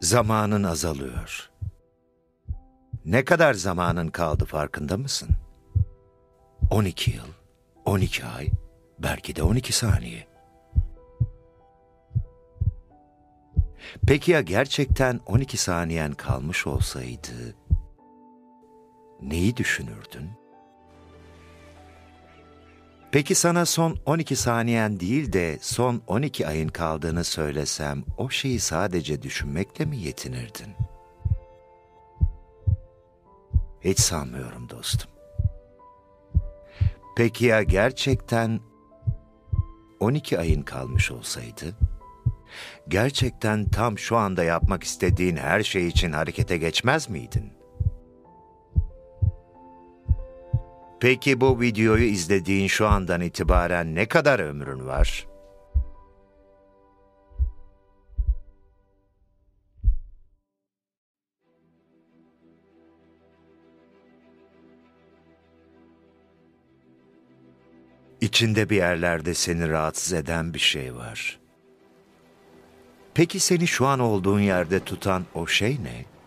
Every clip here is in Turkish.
Zamanın azalıyor. Ne kadar zamanın kaldı farkında mısın? 12 yıl, 12 ay, belki de 12 saniye. Peki ya gerçekten 12 saniyen kalmış olsaydı neyi düşünürdün? Peki sana son 12 saniyen değil de son 12 ayın kaldığını söylesem o şeyi sadece düşünmekle mi yetinirdin? Hiç sanmıyorum dostum. Peki ya gerçekten 12 ayın kalmış olsaydı? Gerçekten tam şu anda yapmak istediğin her şey için harekete geçmez miydin? Peki bu videoyu izlediğin şu andan itibaren ne kadar ömrün var? İçinde bir yerlerde seni rahatsız eden bir şey var. Peki seni şu an olduğun yerde tutan o şey ne?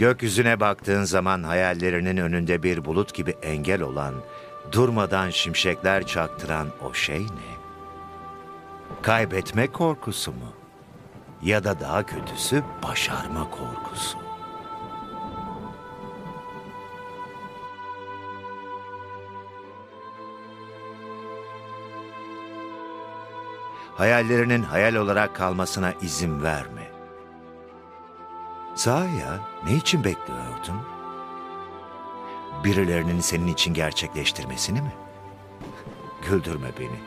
Gökyüzüne baktığın zaman hayallerinin önünde bir bulut gibi engel olan, durmadan şimşekler çaktıran o şey ne? Kaybetme korkusu mu? Ya da daha kötüsü başarma korkusu. Hayallerinin hayal olarak kalmasına izin verme. Sahi ya, ne için bekliyordun? Birilerinin senin için gerçekleştirmesini mi? Güldürme beni.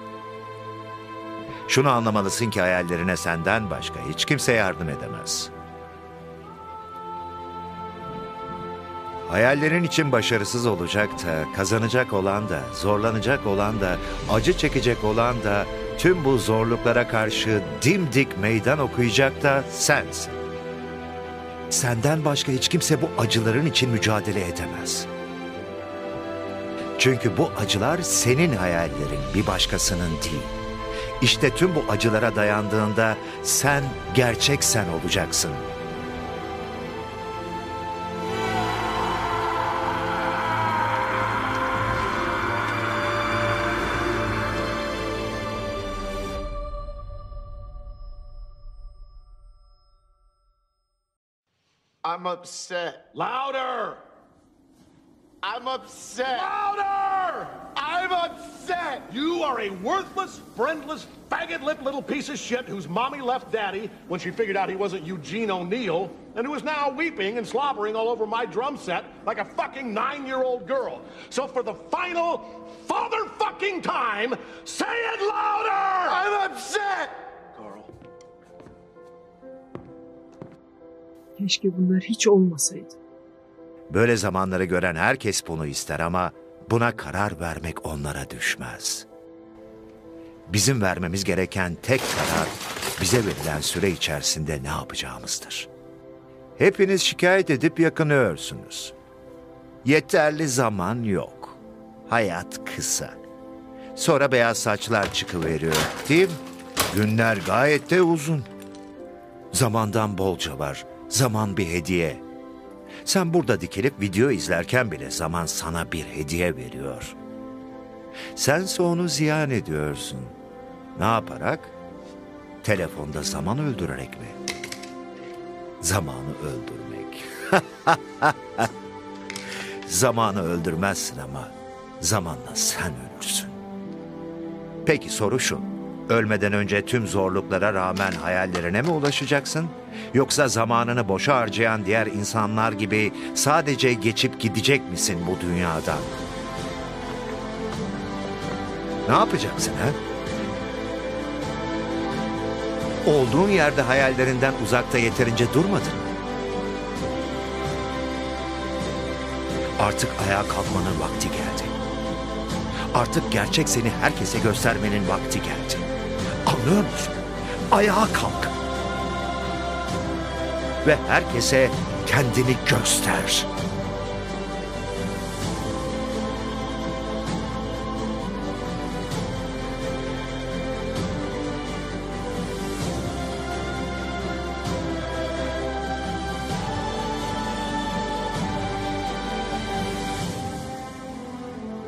Şunu anlamalısın ki hayallerine senden başka hiç kimse yardım edemez. Hayallerin için başarısız olacak da, kazanacak olan da, zorlanacak olan da, acı çekecek olan da, tüm bu zorluklara karşı dimdik meydan okuyacak da sensin. Senden başka hiç kimse bu acıların için mücadele edemez. Çünkü bu acılar senin hayallerin, bir başkasının değil. İşte tüm bu acılara dayandığında sen gerçek sen olacaksın. I'm upset. Louder! I'm upset. Louder! I'm upset. You are a worthless, friendless, faggot-lipped little piece of shit whose mommy left daddy when she figured out he wasn't Eugene O'Neill, and who is now weeping and slobbering all over my drum set like a fucking nine-year-old girl. So for the final father-fucking time, say it louder! I'm upset. Keşke bunlar hiç olmasaydı. Böyle zamanları gören herkes bunu ister ama buna karar vermek onlara düşmez. Bizim vermemiz gereken tek karar bize verilen süre içerisinde ne yapacağımızdır. Hepiniz şikayet edip yakınıyorsunuz. Yeterli zaman yok. Hayat kısa. Sonra beyaz saçlar çıkıveriyor, değil mi? Günler gayet de uzun. Zamandan bolca var. Zaman bir hediye. Sen burada dikilip video izlerken bile zaman sana bir hediye veriyor. Sense onu ziyan ediyorsun. Ne yaparak? Telefonda zaman öldürerek mi? Zamanı öldürmek. Zamanı öldürmezsin ama zamanla sen ölürsün. Peki soru şu. Ölmeden önce tüm zorluklara rağmen hayallerine mi ulaşacaksın? Yoksa zamanını boşa harcayan diğer insanlar gibi sadece geçip gidecek misin bu dünyadan? Ne yapacaksın ha? Olduğun yerde hayallerinden uzakta yeterince durmadın. Artık ayağa kalkmanın vakti geldi. Artık gerçek seni herkese göstermenin vakti geldi anlıyor musun? Ayağa kalk. Ve herkese kendini göster.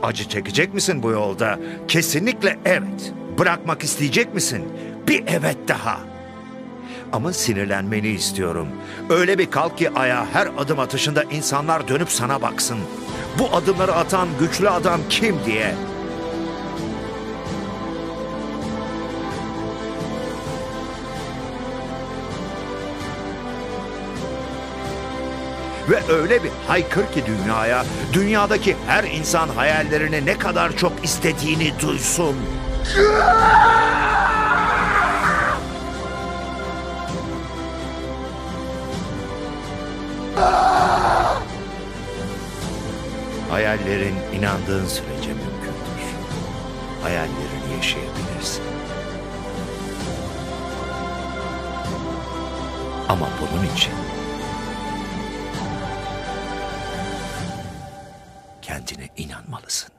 Acı çekecek misin bu yolda? Kesinlikle evet. Bırakmak isteyecek misin? Bir evet daha. Ama sinirlenmeni istiyorum. Öyle bir kalk ki ayağa her adım atışında insanlar dönüp sana baksın. Bu adımları atan güçlü adam kim diye. Ve öyle bir haykır ki dünyaya, dünyadaki her insan hayallerini ne kadar çok istediğini duysun. Hayallerin inandığın sürece mümkündür. Hayallerini yaşayabilirsin. Ama bunun için kendine inanmalısın.